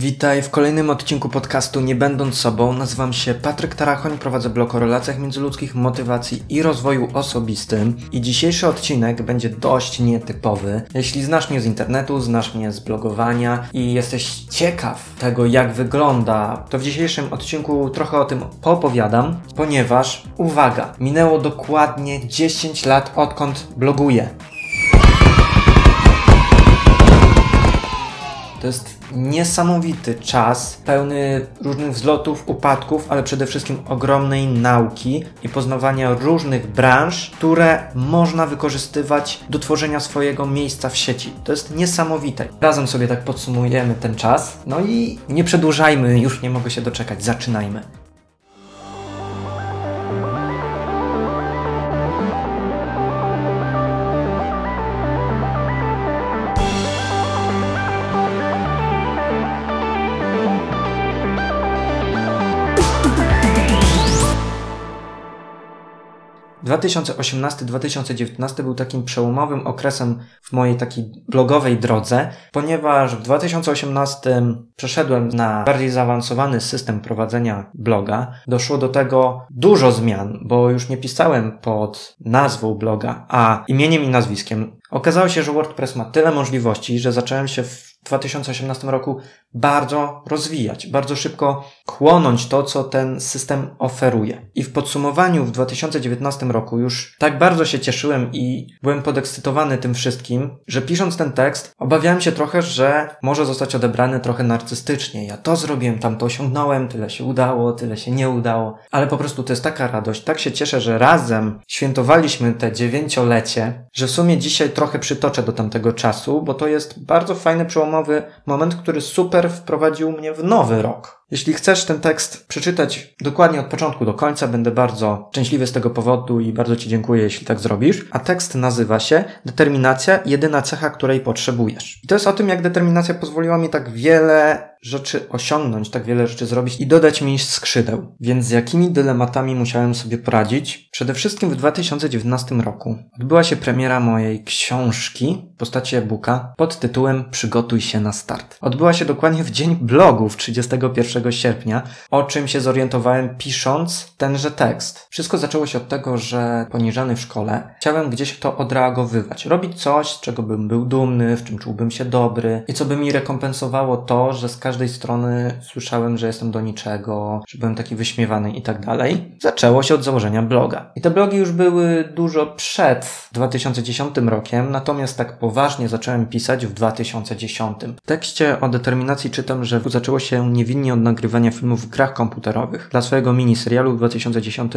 Witaj w kolejnym odcinku podcastu Nie Będąc Sobą. Nazywam się Patryk Tarachoń, prowadzę blog o relacjach międzyludzkich, motywacji i rozwoju osobistym. I dzisiejszy odcinek będzie dość nietypowy. Jeśli znasz mnie z internetu, znasz mnie z blogowania i jesteś ciekaw tego, jak wygląda, to w dzisiejszym odcinku trochę o tym poopowiadam, ponieważ, uwaga, minęło dokładnie 10 lat odkąd bloguję. To jest niesamowity czas, pełny różnych wzlotów, upadków, ale przede wszystkim ogromnej nauki i poznawania różnych branż, które można wykorzystywać do tworzenia swojego miejsca w sieci. To jest niesamowite. Razem sobie tak podsumujemy ten czas. No i nie przedłużajmy, już nie mogę się doczekać. Zaczynajmy. 2018-2019 był takim przełomowym okresem w mojej takiej blogowej drodze, ponieważ w 2018 przeszedłem na bardziej zaawansowany system prowadzenia bloga. Doszło do tego dużo zmian, bo już nie pisałem pod nazwą bloga, a imieniem i nazwiskiem. Okazało się, że WordPress ma tyle możliwości, że zacząłem się w 2018 roku bardzo rozwijać, bardzo szybko chłonąć to, co ten system oferuje. I w podsumowaniu w 2019 roku już tak bardzo się cieszyłem i byłem podekscytowany tym wszystkim, że pisząc ten tekst, obawiałem się trochę, że może zostać odebrany trochę narcystycznie. Ja to zrobiłem, tam to osiągnąłem, tyle się udało, tyle się nie udało. Ale po prostu to jest taka radość, tak się cieszę, że razem świętowaliśmy te dziewięciolecie, że w sumie dzisiaj trochę przytoczę do tamtego czasu, bo to jest bardzo fajny moment, który super wprowadził mnie w nowy rok. Jeśli chcesz ten tekst przeczytać dokładnie od początku do końca, będę bardzo szczęśliwy z tego powodu i bardzo Ci dziękuję, jeśli tak zrobisz. A tekst nazywa się Determinacja, jedyna cecha, której potrzebujesz. I to jest o tym, jak determinacja pozwoliła mi tak wiele rzeczy osiągnąć, tak wiele rzeczy zrobić i dodać mi skrzydeł. Więc z jakimi dylematami musiałem sobie poradzić? Przede wszystkim w 2019 roku odbyła się premiera mojej książki w postaci e-booka pod tytułem Przygotuj się na start. Odbyła się dokładnie w dzień blogów 31 1 sierpnia, o czym się zorientowałem pisząc tenże tekst. Wszystko zaczęło się od tego, że poniżany w szkole chciałem gdzieś to odreagowywać, robić coś, czego bym był dumny, w czym czułbym się dobry i co by mi rekompensowało to, że z każdej strony słyszałem, że jestem do niczego, że byłem taki wyśmiewany i tak dalej. Zaczęło się od założenia bloga. I te blogi już były dużo przed 2010 rokiem, natomiast tak poważnie zacząłem pisać w 2010. W tekście o determinacji czytam, że zaczęło się niewinnie od nagrywania filmów w grach komputerowych. Dla swojego miniserialu w 2010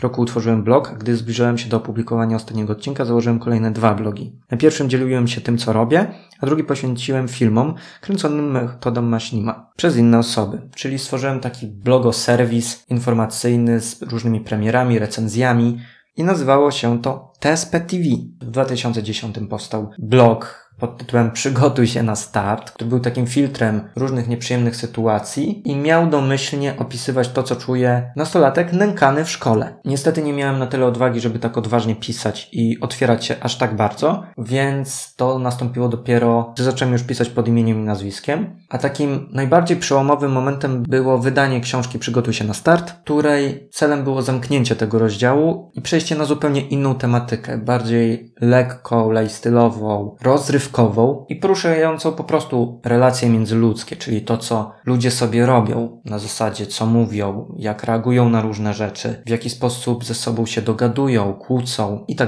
roku utworzyłem blog, a gdy zbliżałem się do opublikowania ostatniego odcinka, założyłem kolejne dwa blogi. Na pierwszym dzieliłem się tym, co robię, a drugi poświęciłem filmom kręconym metodą Machinima przez inne osoby. Czyli stworzyłem taki blogoserwis informacyjny z różnymi premierami, recenzjami i nazywało się to TSP TV. W 2010 powstał blog pod tytułem Przygotuj się na start, który był takim filtrem różnych nieprzyjemnych sytuacji i miał domyślnie opisywać to, co czuje nastolatek nękany w szkole. Niestety nie miałem na tyle odwagi, żeby tak odważnie pisać i otwierać się aż tak bardzo, więc to nastąpiło dopiero, że zacząłem już pisać pod imieniem i nazwiskiem. A takim najbardziej przełomowym momentem było wydanie książki Przygotuj się na start, której celem było zamknięcie tego rozdziału i przejście na zupełnie inną tematykę, bardziej lekką, lejstylową, rozrywkową, i poruszającą po prostu relacje międzyludzkie, czyli to, co ludzie sobie robią na zasadzie, co mówią, jak reagują na różne rzeczy, w jaki sposób ze sobą się dogadują, kłócą i tak.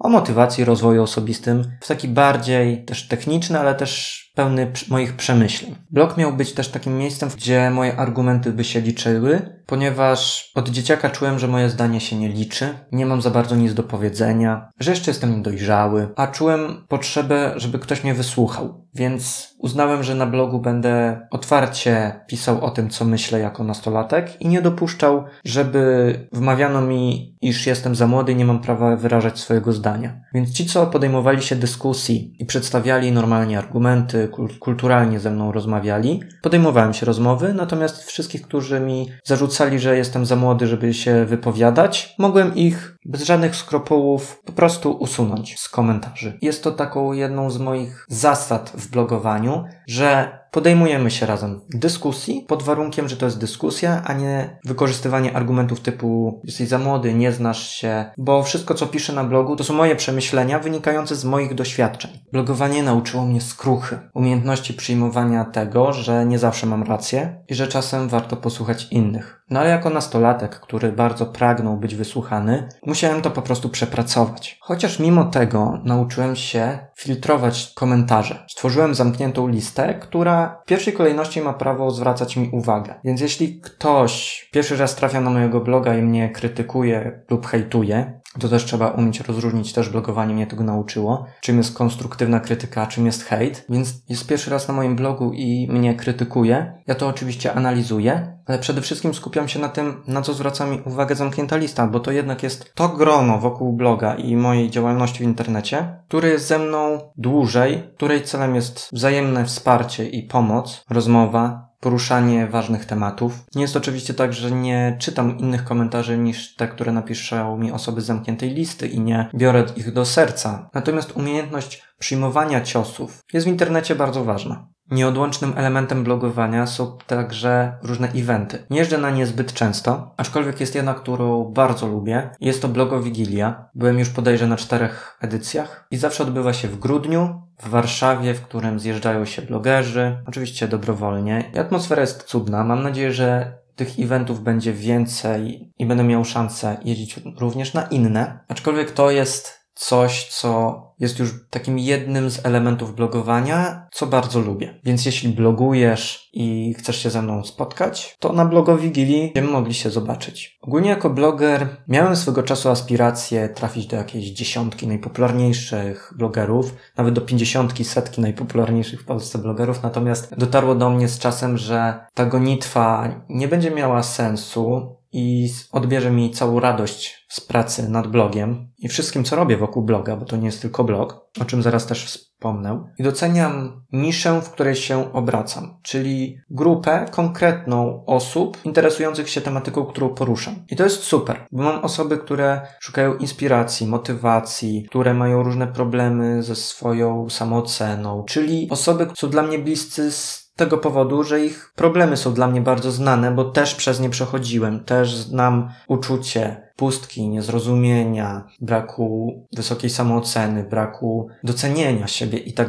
O motywacji, rozwoju osobistym w taki bardziej też techniczny, ale też pełny moich przemyśleń. Blog miał być też takim miejscem, gdzie moje argumenty by się liczyły, ponieważ od dzieciaka czułem, że moje zdanie się nie liczy, nie mam za bardzo nic do powiedzenia, że jeszcze jestem niedojrzały, a czułem potrzebę, żeby ktoś mnie wysłuchał. Więc uznałem, że na blogu będę otwarcie pisał o tym, co myślę jako nastolatek i nie dopuszczał, żeby wmawiano mi, iż jestem za młody i nie mam prawa wyrażać swojego zdania. Więc ci, co podejmowali się dyskusji i przedstawiali normalnie argumenty, kulturalnie ze mną rozmawiali, podejmowałem się rozmowy, natomiast wszystkich, którzy mi zarzucali, że jestem za młody, żeby się wypowiadać, mogłem ich bez żadnych skropułów po prostu usunąć z komentarzy. Jest to taką jedną z moich zasad w blogowaniu, że podejmujemy się razem dyskusji pod warunkiem, że to jest dyskusja, a nie wykorzystywanie argumentów typu jesteś za młody, nie znasz się, bo wszystko co piszę na blogu to są moje przemyślenia wynikające z moich doświadczeń. Blogowanie nauczyło mnie skruchy, umiejętności przyjmowania tego, że nie zawsze mam rację i że czasem warto posłuchać innych. No ale jako nastolatek, który bardzo pragnął być wysłuchany, musiałem to po prostu przepracować. Chociaż mimo tego nauczyłem się filtrować komentarze. Stworzyłem zamkniętą listę, która w pierwszej kolejności ma prawo zwracać mi uwagę. Więc jeśli ktoś pierwszy raz trafia na mojego bloga i mnie krytykuje lub hejtuje, to też trzeba umieć rozróżnić, też blogowanie mnie tego nauczyło, czym jest konstruktywna krytyka, czym jest hejt. Więc jest pierwszy raz na moim blogu i mnie krytykuje. Ja to oczywiście analizuję, ale przede wszystkim skupiam się na tym, na co zwraca mi uwagę zamknięta lista, bo to jednak jest to grono wokół bloga i mojej działalności w internecie, które jest ze mną dłużej, której celem jest wzajemne wsparcie i pomoc, rozmowa, poruszanie ważnych tematów. Nie jest oczywiście tak, że nie czytam innych komentarzy niż te, które napiszą mi osoby z zamkniętej listy i nie biorę ich do serca. Natomiast umiejętność przyjmowania ciosów jest w internecie bardzo ważna. Nieodłącznym elementem blogowania są także różne eventy. Nie jeżdżę na nie zbyt często, aczkolwiek jest jedna, którą bardzo lubię. Jest to Blogo Wigilia. Byłem już podejrzę na czterech edycjach i zawsze odbywa się w grudniu w Warszawie, w którym zjeżdżają się blogerzy, oczywiście dobrowolnie. I atmosfera jest cudna. Mam nadzieję, że tych eventów będzie więcej i będę miał szansę jeździć również na inne. Aczkolwiek to jest coś, co jest już takim jednym z elementów blogowania, co bardzo lubię. Więc jeśli blogujesz i chcesz się ze mną spotkać, to na blogowigilii będziemy mogli się zobaczyć. Ogólnie jako bloger miałem swego czasu aspiracje trafić do jakiejś dziesiątki najpopularniejszych blogerów, nawet do pięćdziesiątki, setki najpopularniejszych w Polsce blogerów, natomiast dotarło do mnie z czasem, że ta gonitwa nie będzie miała sensu i odbierze mi całą radość z pracy nad blogiem i wszystkim, co robię wokół bloga, bo to nie jest tylko blog, o czym zaraz też wspomnę. I doceniam niszę, w której się obracam, czyli grupę konkretną osób interesujących się tematyką, którą poruszam. I to jest super, bo mam osoby, które szukają inspiracji, motywacji, które mają różne problemy ze swoją samooceną, czyli osoby, są dla mnie bliscy z tego powodu, że ich problemy są dla mnie bardzo znane, bo też przez nie przechodziłem, też znam uczucie, pustki, niezrozumienia, braku wysokiej samooceny, braku docenienia siebie i tak.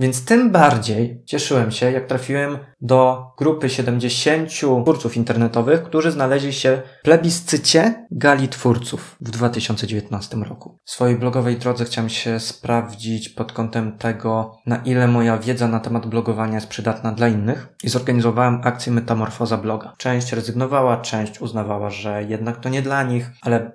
Więc tym bardziej cieszyłem się, jak trafiłem do grupy 70 twórców internetowych, którzy znaleźli się w plebiscycie gali twórców w 2019 roku. W swojej blogowej drodze chciałem się sprawdzić pod kątem tego, na ile moja wiedza na temat blogowania jest przydatna dla innych i zorganizowałem akcję Metamorfoza bloga. Część rezygnowała, część uznawała, że jednak to nie dla nich,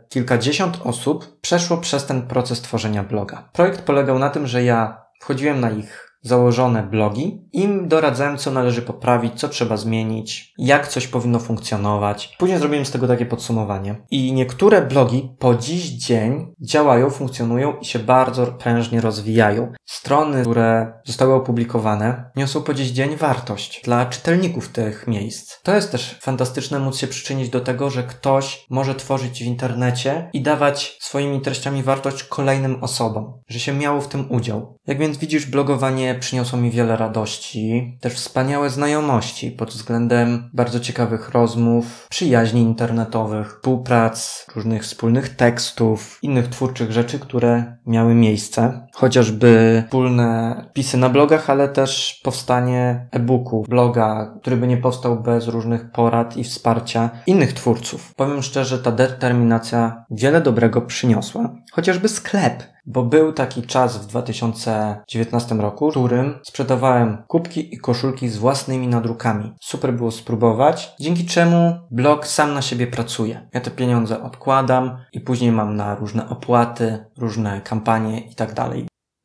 kilkadziesiąt osób przeszło przez ten proces tworzenia bloga. Projekt polegał na tym, że ja wchodziłem na ich założone blogi, im doradzałem, co należy poprawić, co trzeba zmienić, jak coś powinno funkcjonować. Później zrobiłem z tego takie podsumowanie. I niektóre blogi po dziś dzień działają, funkcjonują i się bardzo prężnie rozwijają. Strony, które zostały opublikowane, niosą po dziś dzień wartość dla czytelników tych miejsc. To jest też fantastyczne móc się przyczynić do tego, że ktoś może tworzyć w internecie i dawać swoimi treściami wartość kolejnym osobom, że się miało w tym udział. Jak więc widzisz, blogowanie przyniosło mi wiele radości, też wspaniałe znajomości pod względem bardzo ciekawych rozmów, przyjaźni internetowych, współprac, różnych wspólnych tekstów, innych twórczych rzeczy, które miały miejsce. Chociażby wspólne pisy na blogach, ale też powstanie e-booku, bloga, który by nie powstał bez różnych porad i wsparcia innych twórców. Powiem szczerze, ta determinacja wiele dobrego przyniosła. Chociażby sklep, bo był taki czas w 2019 roku, w którym sprzedawałem kubki i koszulki z własnymi nadrukami. Super było spróbować, dzięki czemu blog sam na siebie pracuje. Ja te pieniądze odkładam i później mam na różne opłaty, różne kampanie i tak.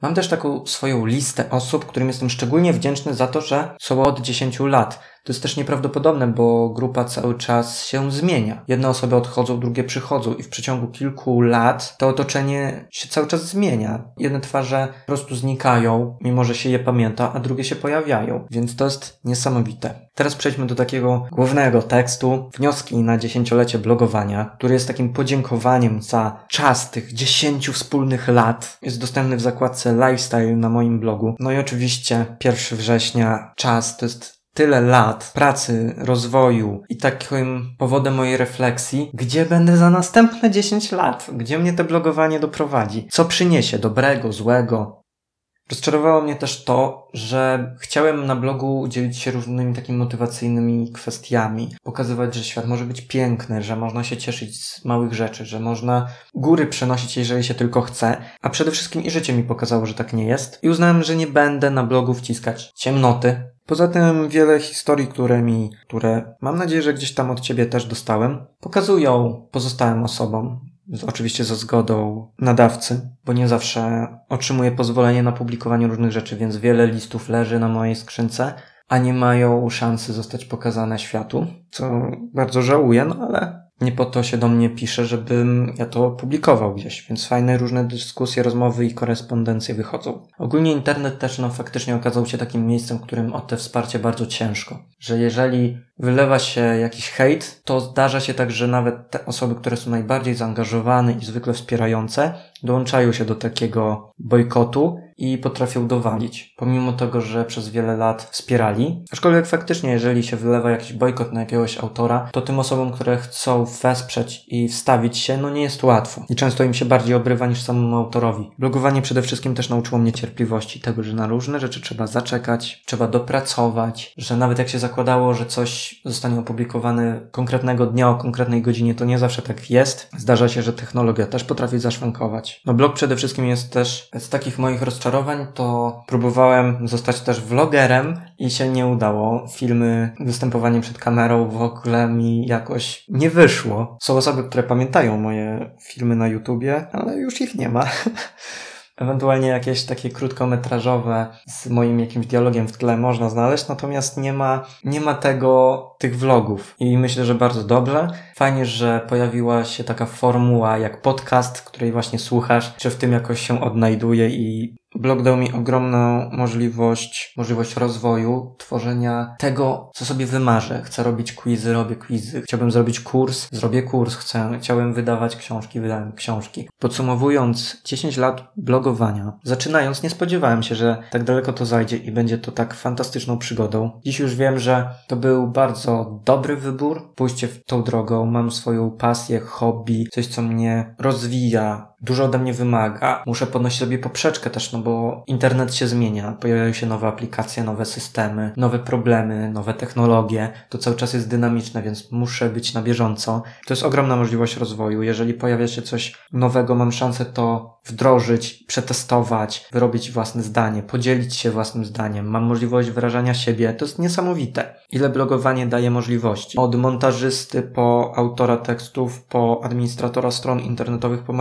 Mam też taką swoją listę osób, którym jestem szczególnie wdzięczny za to, że są od 10 lat. To jest też nieprawdopodobne, bo grupa cały czas się zmienia. Jedne osoby odchodzą, drugie przychodzą i w przeciągu kilku lat to otoczenie się cały czas zmienia. Jedne twarze po prostu znikają, mimo że się je pamięta, a drugie się pojawiają. Więc to jest niesamowite. Teraz przejdźmy do takiego głównego tekstu. Wnioski na dziesięciolecie blogowania, który jest takim podziękowaniem za czas tych dziesięciu wspólnych lat. Jest dostępny w zakładce Lifestyle na moim blogu. No i oczywiście 1 września czas to jest tyle lat pracy, rozwoju i takim powodem mojej refleksji, gdzie będę za następne 10 lat, gdzie mnie to blogowanie doprowadzi, co przyniesie dobrego, złego, Rozczarowało mnie też to, że chciałem na blogu dzielić się różnymi takimi motywacyjnymi kwestiami, pokazywać, że świat może być piękny, że można się cieszyć z małych rzeczy, że można góry przenosić, jeżeli się tylko chce, a przede wszystkim i życie mi pokazało, że tak nie jest. I uznałem, że nie będę na blogu wciskać ciemnoty. Poza tym wiele historii, które mi, które mam nadzieję, że gdzieś tam od ciebie też dostałem, pokazują pozostałym osobom, oczywiście za zgodą nadawcy, bo nie zawsze otrzymuję pozwolenie na publikowanie różnych rzeczy, więc wiele listów leży na mojej skrzynce, a nie mają szansy zostać pokazane światu, co bardzo żałuję, no ale nie po to się do mnie pisze, żebym ja to publikował gdzieś, więc fajne różne dyskusje, rozmowy i korespondencje wychodzą. Ogólnie internet też no faktycznie okazał się takim miejscem, w którym o te wsparcie bardzo ciężko. Że jeżeli wylewa się jakiś hejt, to zdarza się tak, że nawet te osoby, które są najbardziej zaangażowane i zwykle wspierające, dołączają się do takiego bojkotu i potrafią dowalić, pomimo tego, że przez wiele lat wspierali. Aczkolwiek faktycznie, jeżeli się wylewa jakiś bojkot na jakiegoś autora, to tym osobom, które chcą wesprzeć i wstawić się, no nie jest łatwo. I często im się bardziej obrywa niż samemu autorowi. Blogowanie przede wszystkim też nauczyło mnie cierpliwości, tego, że na różne rzeczy trzeba zaczekać, trzeba dopracować, że nawet jak się zakładało, że coś zostanie opublikowane konkretnego dnia o konkretnej godzinie, to nie zawsze tak jest. Zdarza się, że technologia też potrafi zaszwankować. No blog przede wszystkim jest też z takich moich rozczarowań, to próbowałem zostać też vlogerem i się nie udało. Filmy, występowanie przed kamerą w ogóle mi jakoś nie wyszło. Są osoby, które pamiętają moje filmy na YouTubie, ale już ich nie ma. Ewentualnie jakieś takie krótkometrażowe z moim jakimś dialogiem w tle można znaleźć, natomiast nie ma, nie ma tego, tych vlogów. I myślę, że bardzo dobrze. Fajnie, że pojawiła się taka formuła jak podcast, której właśnie słuchasz, czy w tym jakoś się odnajduje i Blog dał mi ogromną możliwość, możliwość rozwoju, tworzenia tego, co sobie wymarzę. Chcę robić quizy, robię quizy. Chciałbym zrobić kurs, zrobię kurs. Chcę, chciałem wydawać książki, wydałem książki. Podsumowując 10 lat blogowania, zaczynając, nie spodziewałem się, że tak daleko to zajdzie i będzie to tak fantastyczną przygodą. Dziś już wiem, że to był bardzo dobry wybór, pójście w tą drogą. Mam swoją pasję, hobby, coś, co mnie rozwija, dużo ode mnie wymaga. Muszę podnosić sobie poprzeczkę też, no bo internet się zmienia. Pojawiają się nowe aplikacje, nowe systemy, nowe problemy, nowe technologie. To cały czas jest dynamiczne, więc muszę być na bieżąco. To jest ogromna możliwość rozwoju. Jeżeli pojawia się coś nowego, mam szansę to wdrożyć, przetestować, wyrobić własne zdanie, podzielić się własnym zdaniem. Mam możliwość wyrażania siebie. To jest niesamowite. Ile blogowanie daje możliwości. Od montażysty po autora tekstów, po administratora stron internetowych, po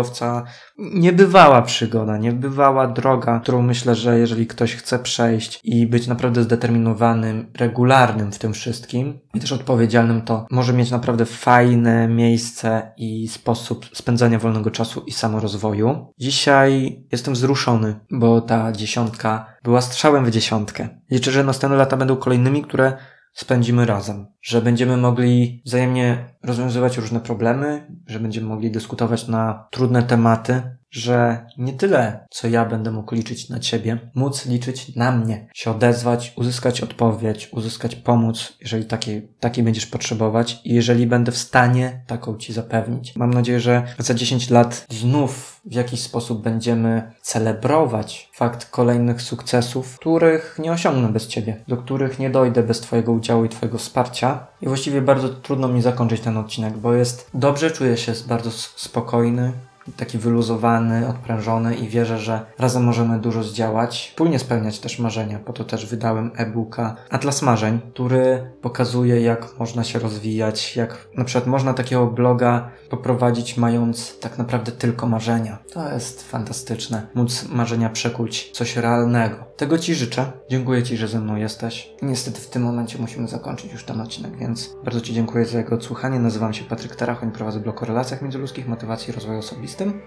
marketingowca. Niebywała przygoda, niebywała droga, którą myślę, że jeżeli ktoś chce przejść i być naprawdę zdeterminowanym, regularnym w tym wszystkim i też odpowiedzialnym, to może mieć naprawdę fajne miejsce i sposób spędzania wolnego czasu i samorozwoju. Dzisiaj jestem wzruszony, bo ta dziesiątka była strzałem w dziesiątkę. Liczę, że następne lata będą kolejnymi, które spędzimy razem, że będziemy mogli wzajemnie rozwiązywać różne problemy, że będziemy mogli dyskutować na trudne tematy, że nie tyle, co ja będę mógł liczyć na ciebie, móc liczyć na mnie, się odezwać, uzyskać odpowiedź, uzyskać pomoc, jeżeli takiej, takiej będziesz potrzebować i jeżeli będę w stanie taką ci zapewnić. Mam nadzieję, że za 10 lat znów w jakiś sposób będziemy celebrować fakt kolejnych sukcesów, których nie osiągnę bez ciebie, do których nie dojdę bez twojego udziału i twojego wsparcia. I właściwie bardzo trudno mi zakończyć ten odcinek, bo jest dobrze, czuję się bardzo spokojny, taki wyluzowany, odprężony i wierzę, że razem możemy dużo zdziałać, wspólnie spełniać też marzenia. Po to też wydałem e-booka Atlas Marzeń, który pokazuje, jak można się rozwijać, jak na przykład można takiego bloga poprowadzić, mając tak naprawdę tylko marzenia. To jest fantastyczne. Móc marzenia przekuć coś realnego. Tego Ci życzę. Dziękuję Ci, że ze mną jesteś. Niestety w tym momencie musimy zakończyć już ten odcinek, więc bardzo Ci dziękuję za jego odsłuchanie. Nazywam się Patryk Tarachoń, prowadzę blog o relacjach międzyludzkich, motywacji i rozwoju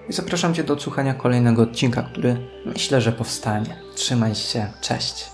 i zapraszam Cię do odsłuchania kolejnego odcinka, który myślę, że powstanie. Trzymaj się, cześć.